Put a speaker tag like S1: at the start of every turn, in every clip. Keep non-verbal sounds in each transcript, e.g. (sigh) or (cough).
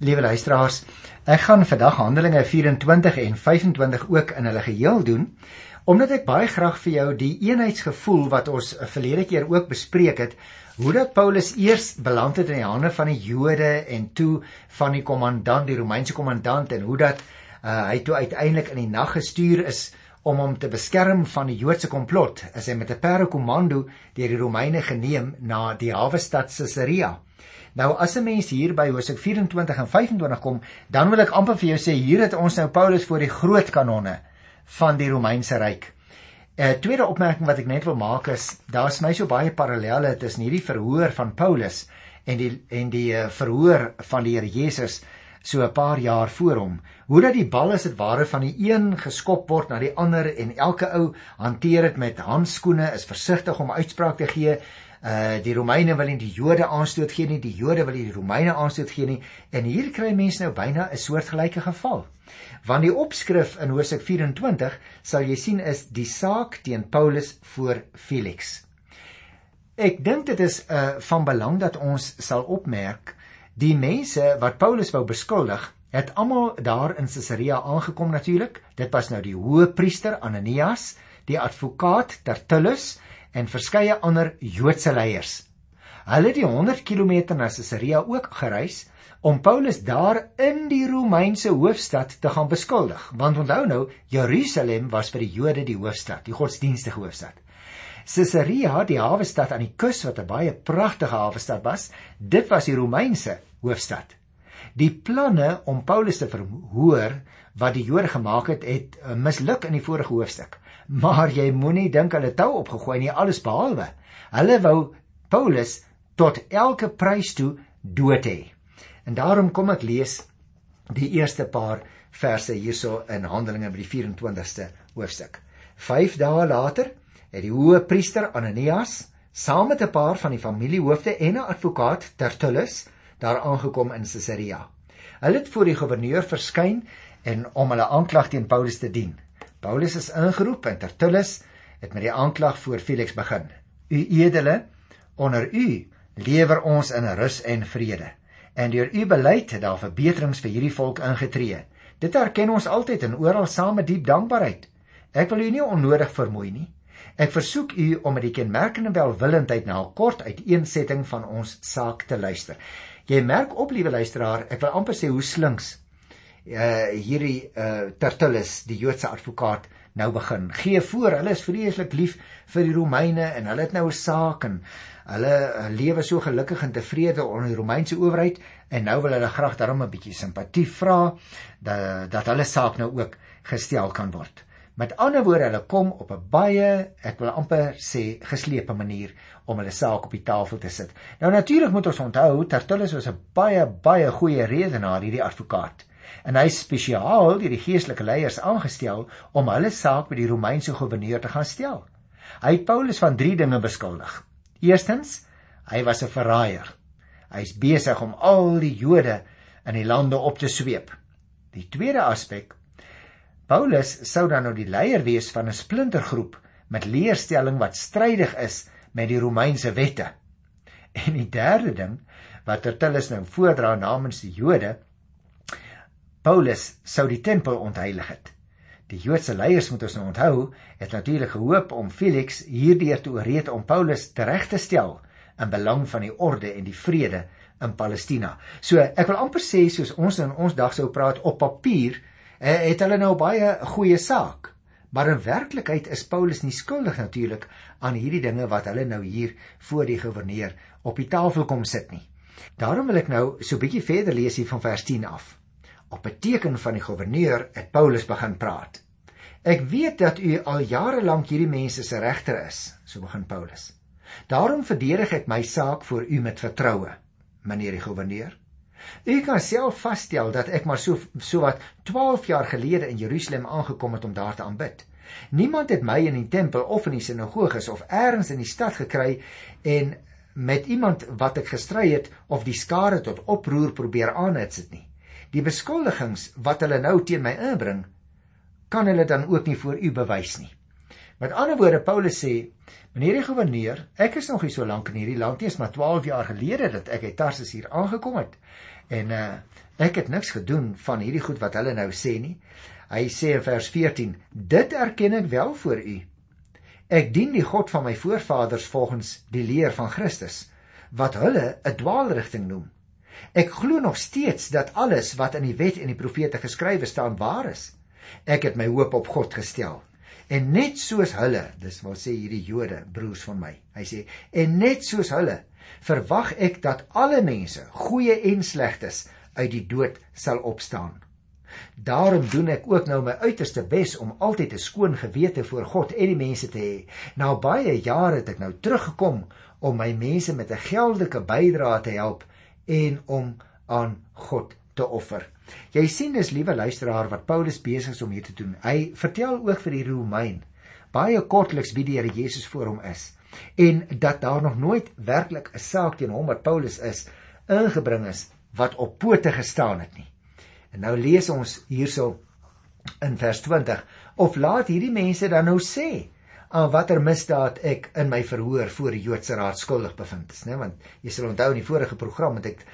S1: Liewe luisteraars, ek gaan vandag Handelinge 24 en 25 ook in hulle geheel doen, omdat ek baie graag vir jou die eenheidsgevoel wat ons verlede keer ook bespreek het, hoe dat Paulus eers beland het in die hande van die Jode en toe van die kommandant, die Romeinse kommandant en hoe dat uh, hy toe uiteindelik in die nag gestuur is om hom te beskerm van die Joodse komplot, as hy met 'n parakomando deur die Romeine geneem na die hawe stad Caesarea. Nou as 'n mens hier by Hosea 24 en 25 kom, dan wil ek amper vir jou sê hier het ons nou Paulus voor die groot kanonne van die Romeinse ryk. 'n uh, Tweede opmerking wat ek net wil maak is, daar's my so baie parallelle tussen hierdie verhoor van Paulus en die en die uh, verhoor van die Here Jesus so 'n paar jaar voor hom. Hoe dat die bal as dit ware van die een geskop word na die ander en elke ou hanteer dit met handskoene, is versigtig om uitspraak te gee uh die Romeine wil nie die Jode aanstoot gee nie, die Jode wil nie die Romeine aanstoot gee nie en hier kry mense nou byna 'n soortgelyke geval. Want die opskrif in Hosea 24 sal jy sien is die saak teen Paulus voor Felix. Ek dink dit is uh van belang dat ons sal opmerk die mense wat Paulus wou beskuldig het almal daar in Caesarea aangekom natuurlik. Dit was nou die hoëpriester Ananias, die advokaat Tertullus en verskeie ander Joodse leiers. Hulle het die 100 km na Caesarea ook gereis om Paulus daar in die Romeinse hoofstad te gaan beskuldig. Want onthou nou, Jerusalem was vir die Jode die hoofstad, die godsdienstige hoofstad. Caesarea, die hawe stad aan die kus wat 'n baie pragtige hawe stad was, dit was die Romeinse hoofstad. Die planne om Paulus te verhoor wat die Jode gemaak het, het eh, misluk in die vorige hoofstuk. Maar jy moenie dink hulle tou opgegooi nie, alles behalwe. Hulle wou Paulus tot elke prys toe dood hê. En daarom kom ek lees die eerste paar verse hierso in Handelinge by die 24ste hoofstuk. 5 dae later het die hoë priester Ananias saam met 'n paar van die familiehoofde en 'n advokaat Tertullus daar aangekom in Caesarea. Hulle het voor die goewerneur verskyn en om hulle aanklag teen Paulus te dien. Paulus is ingeroep en Tertullus het met die aanklag voor Felix begin. U edele, onder u lewer ons in rus en vrede. En deur u beleid het daar verbeterings vir hierdie volk ingetree. Dit erken ons altyd en oral saam met diep dankbaarheid. Ek wil u nie onnodig vermoei nie. Ek versoek u om met die kenmerkende welwillendheid na 'n kort uiteensetting van ons saak te luister. Jy merk op, liewe luisteraar, ek wil amper sê hoe slinks uh hierdie uh Tertullus, die Joodse advokaat, nou begin. Gee voor, hulle is vreeslik lief vir die Romeine en hulle het nou 'n saak en hulle uh, lewe so gelukkig en tevrede onder die Romeinse owerheid en nou wil hulle graag daarom 'n bietjie simpatie vra dat dat hulle saak nou ook gestel kan word. Met ander woorde, hulle kom op 'n baie, ek wil amper sê, geslepe manier om hulle saak op die tafel te sit. Nou natuurlik moet ons onthou Tertullus was 'n baie baie goeie redenaar hierdie advokaat en hy spesiaal deur die geestelike leiers aangestel om hulle saak by die Romeinse goewerneur te gaan stel. Hy het Paulus van 3 dinge beskuldig. Eerstens, hy was 'n verraaier. Hy is besig om al die Jode in die lande op te sweep. Die tweede aspek, Paulus sou dan nou die leier wees van 'n splintergroep met leerstelling wat strydig is met die Romeinse wette. En die derde ding wat Tertullus nou voordra namens die Jode Paulus sou die tempel ontheilig het. Die Joodse leiers moet ons nou onthou, het natuurlik gehoop om Felix hierdeur te ooreed om Paulus tereg te stel in belang van die orde en die vrede in Palestina. So ek wil amper sê soos ons in ons dag sou praat op papier, eh, het hulle nou baie goeie saak. Maar in werklikheid is Paulus nie skuldig natuurlik aan hierdie dinge wat hulle nou hier voor die goewerneur op die tafel kom sit nie. Daarom wil ek nou so 'n bietjie verder lees hier van vers 10 af. Op 'n teken van die goewerneur het Paulus begin praat. Ek weet dat u al jare lank hierdie mense se regter is, so begin Paulus. Daarom verdedig ek my saak voor u met vertroue, meneer die goewerneur. U kan self vasstel dat ek maar so so wat 12 jaar gelede in Jerusalem aangekom het om daar te aanbid. Niemand het my in die tempel of in die sinagoges of elders in die stad gekry en met iemand wat ek gestry het of die skare tot oproer probeer aanhits het nie. Die beskuldigings wat hulle nou teen my inbring, kan hulle dan ook nie voor u bewys nie. Met ander woorde Paulus sê, meneer die goewerneur, ek is nog nie so lank in hierdie land nie, is maar 12 jaar gelede dat ek uit Tarsus hier aangekom het. En uh ek het niks gedoen van hierdie goed wat hulle nou sê nie. Hy sê in vers 14: Dit erken ek wel voor u. Ek dien die God van my voorvaders volgens die leer van Christus wat hulle 'n dwaalrigting noem. Ek glo nog steeds dat alles wat in die wet en die profete geskrywe staan waar is. Ek het my hoop op God gestel. En net soos hulle, dis wat sê hierdie Jode, broers van my. Hy sê en net soos hulle verwag ek dat alle mense, goeie en slegtes, uit die dood sal opstaan. Daarom doen ek ook nou my uiterste bes om altyd 'n skoon gewete voor God en die mense te hê. Na baie jare het ek nou teruggekom om my mense met 'n geldelike bydrae te help en om aan God te offer. Jy sien dis liewe luisteraar wat Paulus besig is om hier te doen. Hy vertel ook vir die Romein baie kortliks wie die Here Jesus voor hom is en dat daar nog nooit werklik 'n saak teen hom wat Paulus is ingebring is wat op pote gestaan het nie. En nou lees ons hierso in vers 20 of laat hierdie mense dan nou sê aan watter misdaad ek in my verhoor voor die Joodse raad skuldig bevind is, né? Want jy sal onthou in die vorige program het ek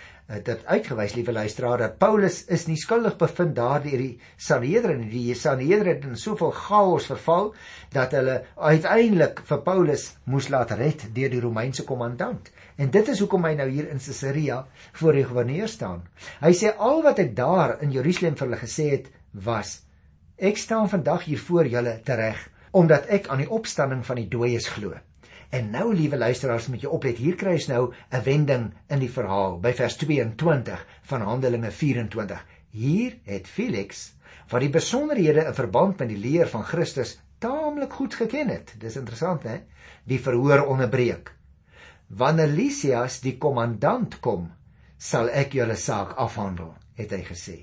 S1: dit uitgewys, liewe luisteraar, dat Paulus is nie skuldig bevind daardeur die Sanhedrin. Die Sanhedrin het in soveel chaos verval dat hulle uiteindelik vir Paulus moes laat red deur die Romeinse kommandant. En dit is hoekom hy nou hier in Caesarea voor die goewerneur staan. Hy sê al wat ek daar in Jerusalem vir hulle gesê het was: Ek staan vandag hier voor julle tereg omdat ek aan die opstanding van die dooies glo. En nou liewe luisteraars moet jy oplet, hier kry ons nou 'n wending in die verhaal by vers 22 van Handelinge 24. Hier het Felix wat die besonderhede in verband met die leer van Christus taamlik goed geken het. Dis interessant hè, die verhoor onderbreek. Wanneer Lysias die kommandant kom, sal ek julle saak afhandel, het hy gesê.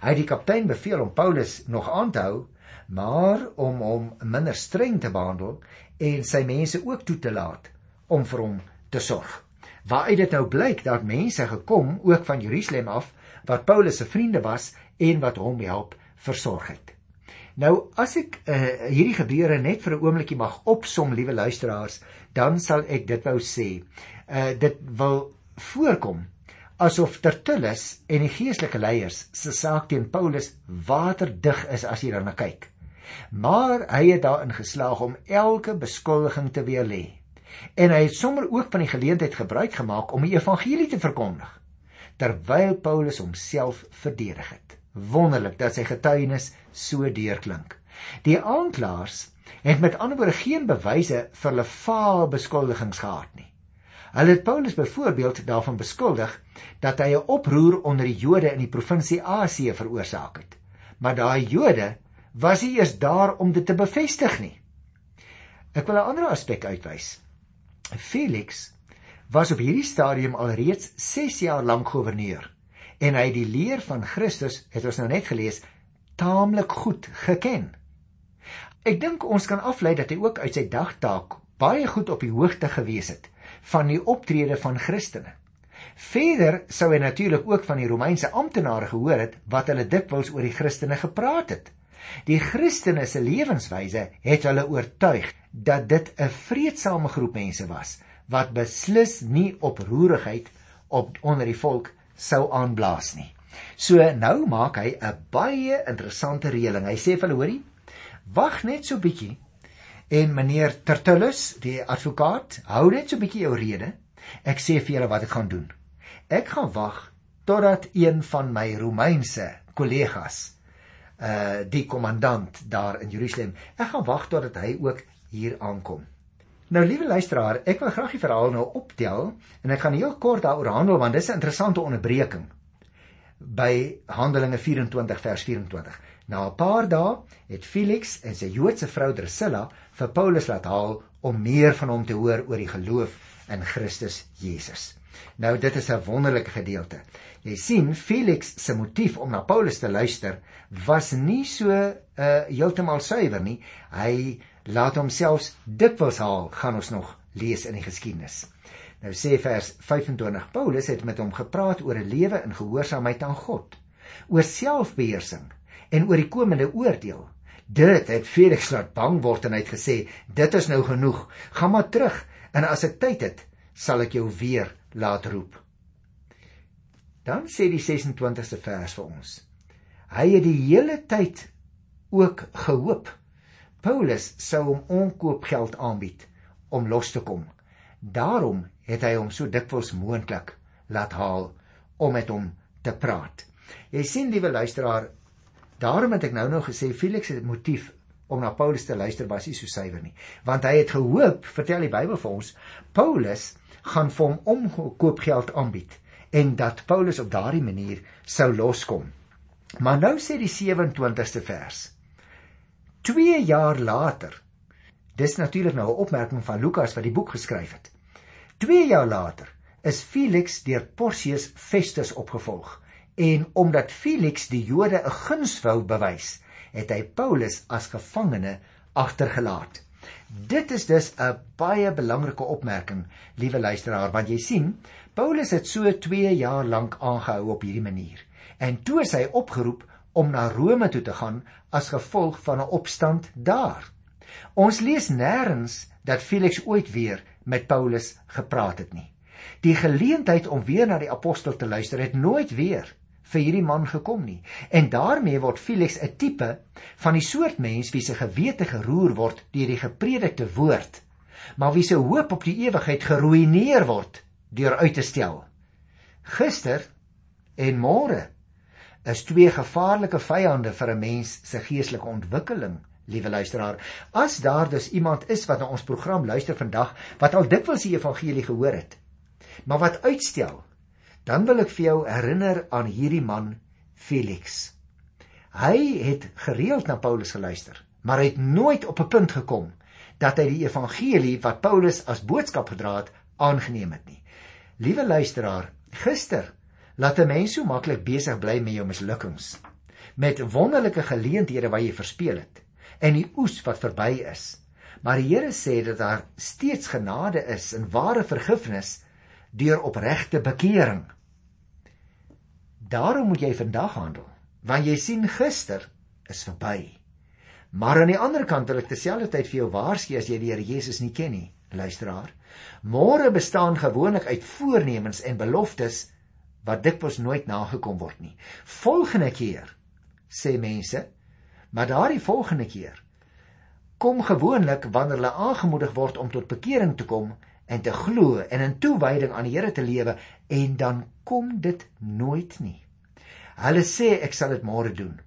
S1: Hy het die kaptein beveel om Paulus nog aan te hou, maar om hom minder streng te behandel en sy mense ook toe te laat om vir hom te sorg. Waaruit dit nou blyk dat mense gekom ook van Jerusalem af wat Paulus se vriende was en wat hom help versorg het. Nou as ek uh, hierdie gebeure net vir 'n oombliekie mag opsom, liewe luisteraars, dan sal ek dit wou sê. Uh dit wil voorkom asof Tertullus en die geestelike leiers se saak teen Paulus waterdig is as jy daarna kyk. Maar hy het daarin geslaag om elke beskuldiging te weerlê. En hy het sommer ook van die geleentheid gebruik gemaak om die evangelie te verkondig terwyl Paulus homself verdedig het. Wonderlik dat sy getuienis so deurklink. Die aanklaers het met ander woorde geen bewyse vir hulle vaal beskuldigings gehad nie. Hulle het Paulus byvoorbeeld daarvan beskuldig dat hy 'n oproer onder die Jode in die provinsie Asië veroorsaak het. Maar daai Jode was nie eers daar om dit te bevestig nie. Ek wil 'n ander aspek uitwys. Felix was op hierdie stadium alreeds 6 jaar lank gouverneur en hy het die leer van Christus, het ons nou net gelees, taamlik goed geken. Ek dink ons kan aflei dat hy ook uit sy dagtaak baie goed op die hoogte gewees het van die optrede van Christene. Verder sou hy natuurlik ook van die Romeinse amptenare gehoor het wat hulle dikwels oor die Christene gepraat het. Die Christene se lewenswyse het hulle oortuig dat dit 'n vreedsame groep mense was wat beslis nie oproerigheid op onder die volk sou aanblaas nie. So nou maak hy 'n baie interessante reëling. Hy sê vir hulle hoorie Wag net so bietjie. En meneer Tertullus, die advokaat, hou net so bietjie jou rede. Ek sê vir julle wat ek gaan doen. Ek gaan wag totdat een van my Romeinse kollegas, uh die kommandant daar in Jerusalem, ek gaan wag totdat hy ook hier aankom. Nou liewe luisteraar, ek wil graag die verhaal nou optel en ek gaan heel kort daaroor handel want dis 'n interessante onderbreking by Handelinge 24 vers 24. Na 'n paar dae het Felix en sy Joodse vrou Drusilla vir Paulus laat haal om meer van hom te hoor oor die geloof in Christus Jesus. Nou dit is 'n wonderlike gedeelte. Jy sien Felix se motief om na Paulus te luister was nie so uh heeltemal suiwer nie. Hy laat homself dikwels haal, gaan ons nog lees in die geskiedenis. Nou sê vers 25 Paulus het met hom gepraat oor 'n lewe in gehoorsaamheid aan God, oor selfbeheersing en oor die komende oordeel. Dit het Felix laat bang word en hy het gesê: "Dit is nou genoeg. Gaan maar terug en as ek tyd het, sal ek jou weer laat roep." Dan sê die 26ste vers vir ons. Hy het die hele tyd ook gehoop Paulus sou hom onkoopgeld aanbied om los te kom. Daarom het hy hom so dikwels moontlik laat haal om met hom te praat. Jy sien liewe luisteraar, daarom het ek nou nou gesê Felix se motief om na Paulus te luister was nie so suiwer nie, want hy het gehoop, vertel die Bybel vir ons, Paulus gaan vir hom omkoopgeld aanbied en dat Paulus op daardie manier sou loskom. Maar nou sê die 27ste vers. 2 jaar later. Dis natuurlik nou 'n opmerking van Lukas wat die boek geskryf het. 2 jaar later is Felix deur Porcius Festus opgevolg en omdat Felix die Jode 'n guns wou bewys, het hy Paulus as gevangene agtergelaat. Dit is dus 'n baie belangrike opmerking, liewe luisteraar, want jy sien, Paulus het so 2 jaar lank aangehou op hierdie manier. En toe is hy opgeroep om na Rome toe te gaan as gevolg van 'n opstand daar. Ons lees nêrens dat Felix ooit weer met Paulus gepraat het nie. Die geleentheid om weer na die apostel te luister het nooit weer vir hierdie man gekom nie. En daarmee word Felix 'n tipe van die soort mens wie se gewete geroer word deur die gepredikte woord, maar wie se hoop op die ewigheid geruïneer word deur uit te stel. Gister en môre is twee gevaarlike vyande vir 'n mens se geestelike ontwikkeling. Liewe luisteraar, as daar dus iemand is wat na ons program luister vandag wat al dikwels die evangelie gehoor het, maar wat uitstel dan wil ek vir jou herinner aan hierdie man Felix. Hy het gereeld na Paulus geluister, maar hy het nooit op 'n punt gekom dat hy die evangelie wat Paulus as boodskap gedra het, aangeneem het nie. Liewe luisteraar, gister laat 'n mens so maklik besig bly met jou mislukkings, met wonderlike geleenthede wat jy verspeel het en die oes wat verby is. Maar die Here sê dat daar steeds genade is en ware vergifnis deur opregte bekering. Daarom moet jy vandag handel, want jy sien gister is verby. Maar aan die ander kant wil ek terselfdertyd vir jou waarsku as jy die Here Jesus nie ken nie, luisteraar. Môre bestaan gewoonlik uit voornemens en beloftes wat dikwels nooit nagekom word nie. Volgende keer sê mense, maar daardie volgende keer kom gewoonlik wanneer hulle aangemoedig word om tot bekering te kom en te glo en in toewyding aan die Here te lewe en dan kom dit nooit nie. Hulle sê ek sal dit môre doen.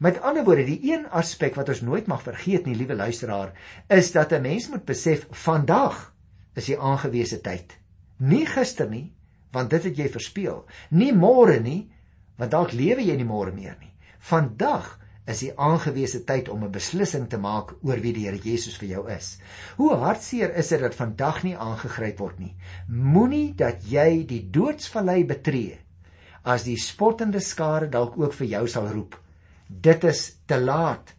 S1: Met ander woorde, die een aspek wat ons nooit mag vergeet nie, liewe luisteraar, is dat 'n mens moet besef vandag is die aangewese tyd. Nie gister nie, want dit het jy verspeel. Nie môre nie, want dalk lewe jy nie môre meer nie. Vandag is die aangewese tyd om 'n beslissing te maak oor wie die Here Jesus vir jou is. Hoe hartseer is dit dat vandag nie aangegryp word nie. Moenie dat jy die doodsvallei betree as die spottende skare dalk ook vir jou sal roep. Dit is te laat.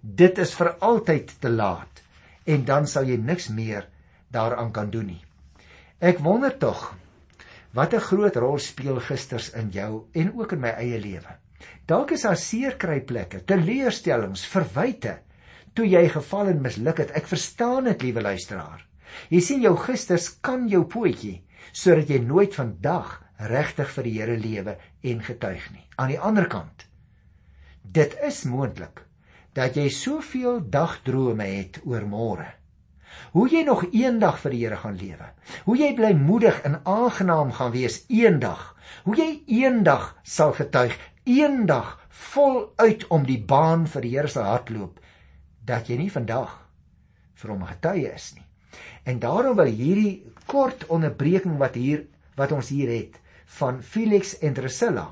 S1: Dit is vir altyd te laat en dan sal jy niks meer daaraan kan doen nie. Ek wonder tog wat 'n groot rol speel gisters in jou en ook in my eie lewe. Dalk is daar seerkryplekke, teleurstellings, verwyte toe jy geval en misluk het. Ek verstaan dit, liewe luisteraar. Jy sien jou gisters kan jou pootjie sodat jy nooit vandag regtig vir die Here lewe en getuig nie. Aan die ander kant, dit is moontlik dat jy soveel dagdrome het oor môre. Hoe jy nog eendag vir die Here gaan lewe. Hoe jy blymoedig en aangenaam gaan wees eendag. Hoe jy eendag sal getuig eendag voluit om die baan vir die Here se hardloop dat jy nie vandag vir hom getuie is nie. En daarom wil hierdie kort onderbreking wat hier wat ons hier het van Felix en Drusilla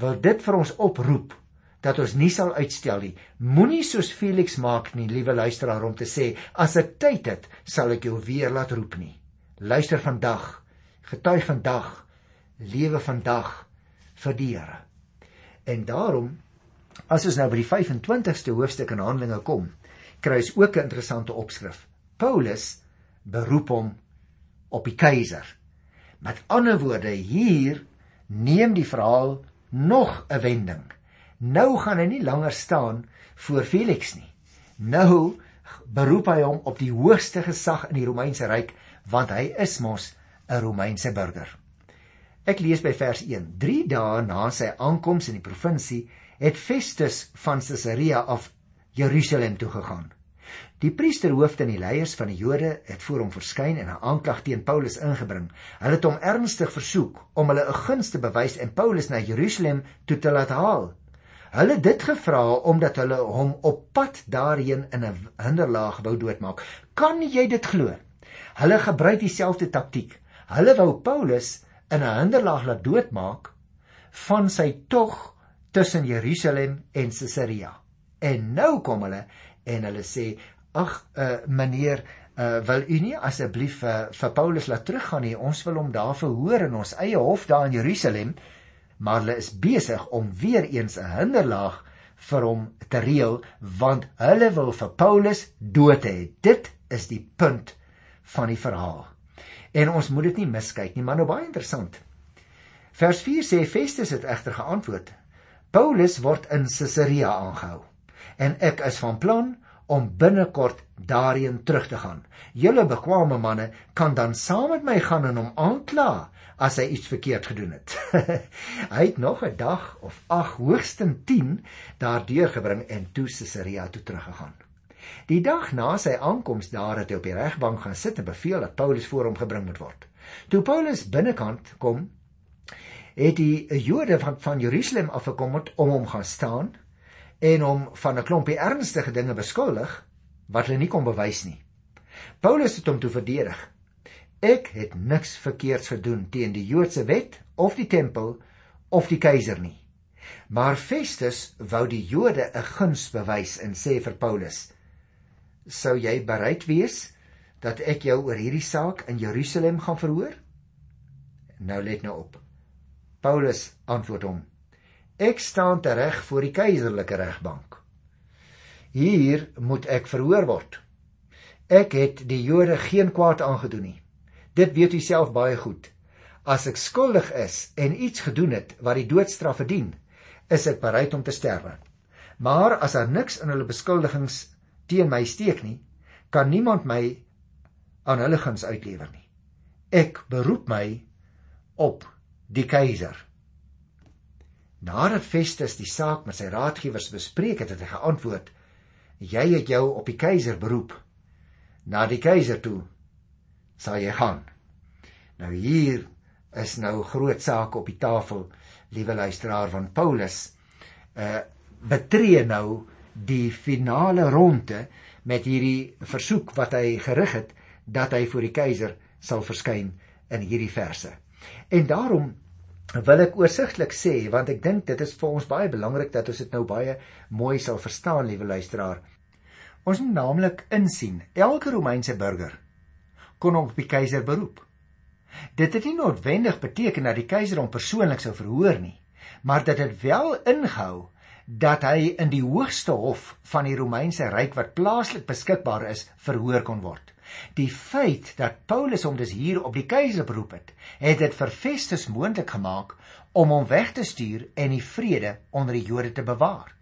S1: wil dit vir ons oproep dat ons nie sal uitstel nie. Moenie soos Felix maak nie, liewe luisteraar, om te sê as ek tyd het, sal ek jou weer laat roep nie. Luister vandag, getuig vandag, lewe vandag vir die Here. En daarom as ons nou by die 25ste hoofstuk in Handelinge kom, kry ons ook 'n interessante opskrif. Paulus beroep hom op die keiser. Met ander woorde, hier neem die verhaal nog 'n wending. Nou gaan hy nie langer staan voor Felix nie. Nou beroep hy hom op die hoogste gesag in die Romeinse ryk want hy is mos 'n Romeinse burger. Ek lees by vers 1. 3 dae na sy aankoms in die provinsie het Festus van Caesarea af Jerusalem toe gegaan. Die priesterhoofde en die leiers van die Jode het voor hom verskyn en 'n aanklag teen Paulus ingebring. Hulle het hom ernstig versoek om hulle 'n guns te bewys en Paulus na Jerusalem toe te laat haal. Hulle dit gevra omdat hulle hom op pad daarheen in 'n hinderlaag wou doodmaak. Kan jy dit glo? Hulle gebruik dieselfde taktiek. Hulle wou Paulus in 'n hinderlaag laat doodmaak van sy tog tussen Jerusalem en Caesarea. En nou kom hulle en hulle sê: "Ag, uh, meneer, uh, wil u nie asseblief uh, vir Paulus laat teruggaan nie? Ons wil hom daar verhoor in ons eie hof daar in Jerusalem." maar hulle is besig om weer eens 'n hinderlaag vir hom te reël want hulle wil vir Paulus dood hê. Dit is die punt van die verhaal. En ons moet dit nie miskyk nie, maar nou baie interessant. Vers 4 sê Festus het egter geantwoord: Paulus word in Caesarea aangehou en ek is van plan om binnekort daarheen terug te gaan. Julle bekwame manne kan dan saam met my gaan en hom aankla as hy iets verkeerd gedoen het. (laughs) hy het nog 'n dag of 8 hoogstens 10 daardeur gebring en toe Caesarea toe teruggegaan. Die dag na sy aankoms daar het hy op die regbank gaan sit en beveel dat Paulus voor hom gebring moet word. Toe Paulus binnekant kom, het die Jode van van Jerusalem afgekom om hom gaan staan en hom van 'n klompie ernstige dinge beskuldig wat hulle nie kon bewys nie. Paulus het hom toe verdedig Ek het niks verkeerds gedoen teen die Joodse wet of die tempel of die keiser nie. Maar Festus wou die Jode 'n guns bewys en sê vir Paulus: "Sou jy bereid wees dat ek jou oor hierdie saak in Jerusalem gaan verhoor?" Nou let nou op. Paulus antwoord hom: "Ek staan tereg voor die keiserlike regbank. Hier moet ek verhoor word. Ek het die Jode geen kwaad aangedoen nie." Dit weet u self baie goed. As ek skuldig is en iets gedoen het wat die doodstraf verdien, is ek bereid om te sterwe. Maar as daar niks in hulle beskuldigings teen my steek nie, kan niemand my aan hulle guns uitlewer nie. Ek beroep my op die keiser. Nadat Festus die saak met sy raadgewers bespreek het, het hy geantwoord: "Jy het jou op die keiser beroep. Na die keiser toe sal jy gaan. Nou hier is nou groot saak op die tafel, liewe luisteraar van Paulus. Uh betree nou die finale ronde met hierdie versoek wat hy gerig het dat hy voor die keiser sal verskyn in hierdie verse. En daarom wil ek oorsigtelik sê want ek dink dit is vir ons baie belangrik dat ons dit nou baie mooi sal verstaan, liewe luisteraar. Ons moet naamlik insien, elke Romeinse burger kon op die keiser beroep. Dit het nie noodwendig beteken dat die keiser hom persoonlik sou verhoor nie, maar dit het wel ingehou dat hy in die hoogste hof van die Romeinse ryk wat plaaslik beskikbaar is, verhoor kon word. Die feit dat Paulus hom dus hier op die keiser beroep het, het dit vir Festus moontlik gemaak om hom weg te stuur en die vrede onder die Jode te bewaar.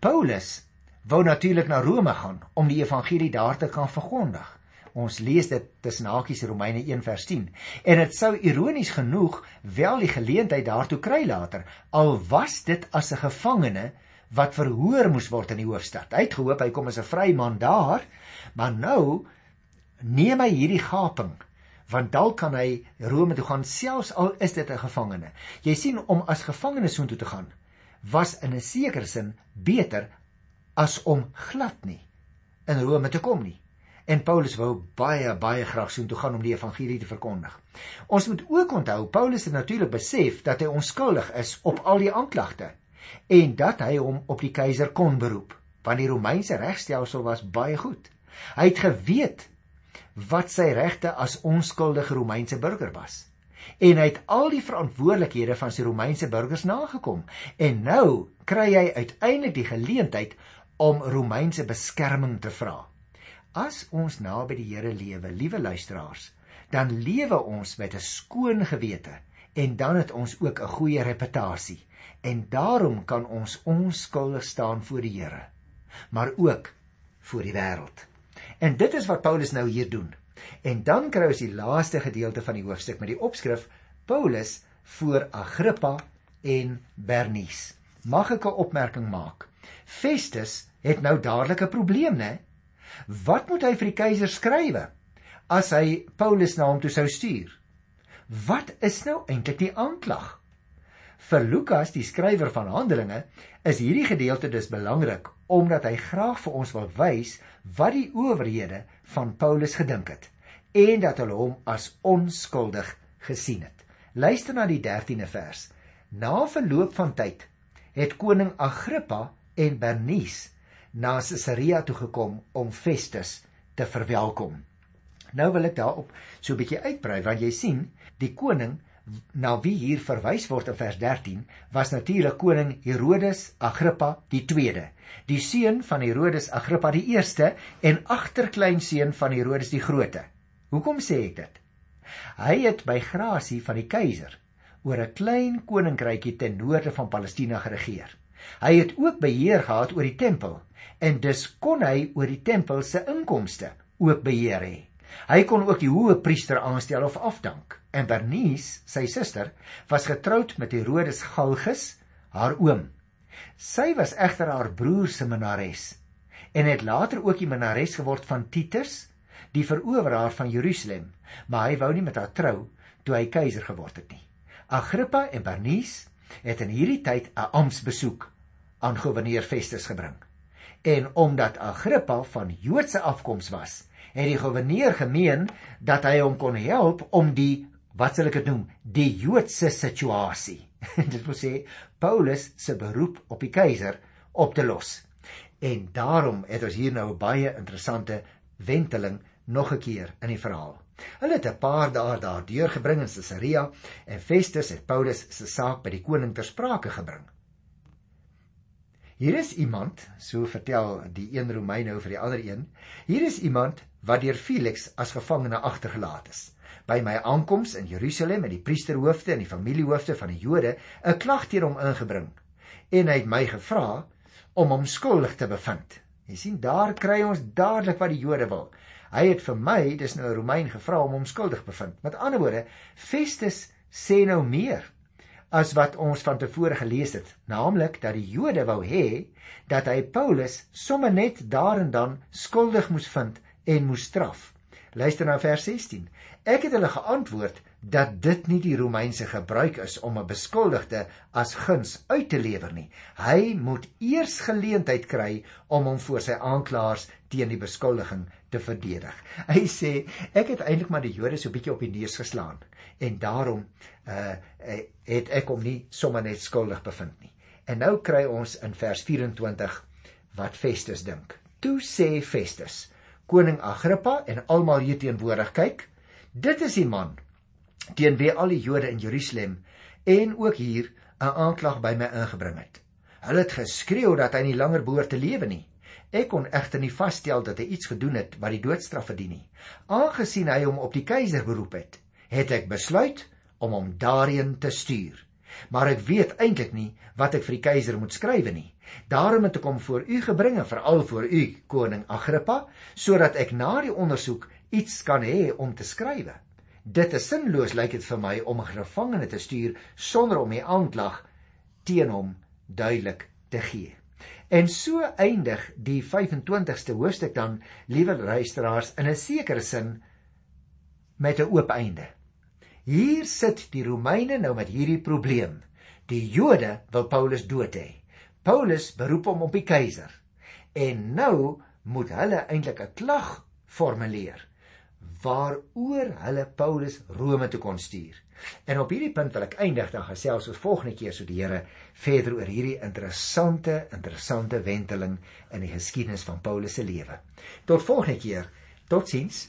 S1: Paulus wou natuurlik na Rome gaan om die evangelie daar te kan verkondig. Ons lees dit tussen hakies Romeine 1 vers 10. En dit sou ironies genoeg wel die geleentheid daartoe kry later, al was dit as 'n gevangene wat verhoor moes word in die hoofstad. Hy het gehoop hy kom as 'n vry man daar, maar nou neem hy hierdie gaping want dalk kan hy Rome toe gaan selfs al is dit 'n gevangene. Jy sien om as gevangene soontoe te gaan was in 'n sekere sin beter as om glad nie in Rome te kom nie en Paulus wou baie baie graag soheen toe gaan om die evangelie te verkondig. Ons moet ook onthou Paulus het natuurlik besef dat hy onskuldig is op al die aanklagte en dat hy hom op die keiser kon beroep, want die Romeinse regstelsel was baie goed. Hy het geweet wat sy regte as onskuldige Romeinse burger was. En hy het al die verantwoordelikhede van sy Romeinse burgers nagekom en nou kry hy uiteindelik die geleentheid om Romeinse beskerming te vra. As ons naby die Here lewe, liewe luisteraars, dan lewe ons met 'n skoon gewete en dan het ons ook 'n goeie reputasie en daarom kan ons onskuldig staan voor die Here. Maar ook voor die wêreld. En dit is wat Paulus nou hier doen. En dan kry ons die laaste gedeelte van die hoofstuk met die opskrif Paulus voor Agrippa en Bernice. Mag ek 'n opmerking maak? Festus het nou dadelik 'n probleem, né? Wat moet hy vir die keiser skrywe as hy Paulus na hom toe sou stuur? Wat is nou eintlik die aanklag? Vir Lukas, die skrywer van Handelinge, is hierdie gedeelte dus belangrik omdat hy graag vir ons wil wys wat die owerhede van Paulus gedink het en dat hulle hom as onskuldig gesien het. Luister na die 13de vers. Na verloop van tyd het koning Agrippa en Bernice na Caesarea toe gekom om Festus te verwelkom. Nou wil ek daarop so 'n bietjie uitbrei want jy sien, die koning na wie hier verwys word in vers 13 was natuurlik koning Herodes Agrippa die 2de, die seun van Herodes Agrippa die 1ste en agterkleinseun van Herodes die Grote. Hoekom sê ek dit? Hy het by grasie van die keiser oor 'n klein koninkrykie ten noorde van Palestina geregeer. Hy het ook beheer gehad oor die tempel en dus kon hy oor die tempel se inkomste ook beheer hê. Hy kon ook die hoë priester aanstel of afdank. En Bernice, sy suster, was getroud met Herodes Galgus, haar oom. Sy was egter haar broer se minnares en het later ook die minnares geword van Titus, die veroweraar van Jerusalem, maar hy wou nie met haar trou toe hy keiser geword het nie. Agrippa en Bernice het in hierdie tyd 'n amptbesoek aan goewerneur Festus gebring. En omdat Agrippa van Joodse afkoms was, het die goewerneur gemeen dat hy hom kon help om die wat sal ek dit noem, die Joodse situasie. (laughs) dit wil sê Paulus se beroep op die keiser op te los. En daarom het ons hier nou 'n baie interessante wenteling nog 'n keer in die verhaal. Hulle het 'n paar dae daar deurgebring in Caesarea en Festus het Paulus se saak by die koning ter sprake gebring. Hier is iemand, so vertel die een Romein nou vir die ander een, hier is iemand wat deur Felix as gevangene agtergelaat is. By my aankoms in Jerusalem het die priesterhoofde en die familiehoofde van die Jode 'n klag teen hom ingebring en hy het my gevra om hom skuldig te bevind. Jy sien, daar kry ons dadelik wat die Jode wil. Hy het vir my, dis nou 'n Romein, gevra om hom skuldig bevind. Met ander woorde, Festus sê nou meer as wat ons van tevore gelees het, naamlik dat die Jode wou hê dat hy Paulus sommer net daar en dan skuldig moes vind en moes straf. Luister na vers 16. Ek het hulle geantwoord dat dit nie die Romeinse gebruik is om 'n beskuldigde as guns uit te lewer nie. Hy moet eers geleentheid kry om hom voor sy aanklaers teen die beskuldiging te verdedig. Hy sê ek het eintlik maar die Jode so bietjie op die neus geslaan en daarom uh het ek hom nie sommer net skuldig bevind nie. En nou kry ons in vers 24 wat Festus dink. Toe sê Festus: Koning Agrippa en almal hier teenwoordig kyk, dit is die man teen wie al die Jode in Jerusalem en ook hier 'n aanklag by my ingebring het. Hulle het geskreeu dat hy nie langer behoort te lewe nie. Ek kon egter nie vasstel dat hy iets gedoen het wat die doodstraf verdien nie. Aangesien hy hom op die keiser beroep het, het ek besluit om hom daarheen te stuur. Maar ek weet eintlik nie wat ek vir die keiser moet skrywe nie. Daarom het ek hom voor u gebring, veral voor u koning Agrippa, sodat ek na die ondersoek iets kan hê om te skrywe. Dit is sinloos lyk dit vir my om 'n gevangene te stuur sonder om die aanklag teen hom duidelik te gee. En so eindig die 25ste hoofstuk dan, liewe luisteraars, in 'n sekere sin met 'n oop einde. Hier sit die Romeine nou met hierdie probleem. Die Jode wil Paulus dood hê. Paulus beroep hom op die keiser. En nou moet hulle eintlik 'n klag formuleer waaroor hulle Paulus Rome toe kon stuur. En op hierdie punt wil ek eindig dan gesels ons volgende keer so die Here verder oor hierdie interessante interessante wenteling in die geskiedenis van Paulus se lewe. Tot volgende keer. Totsiens.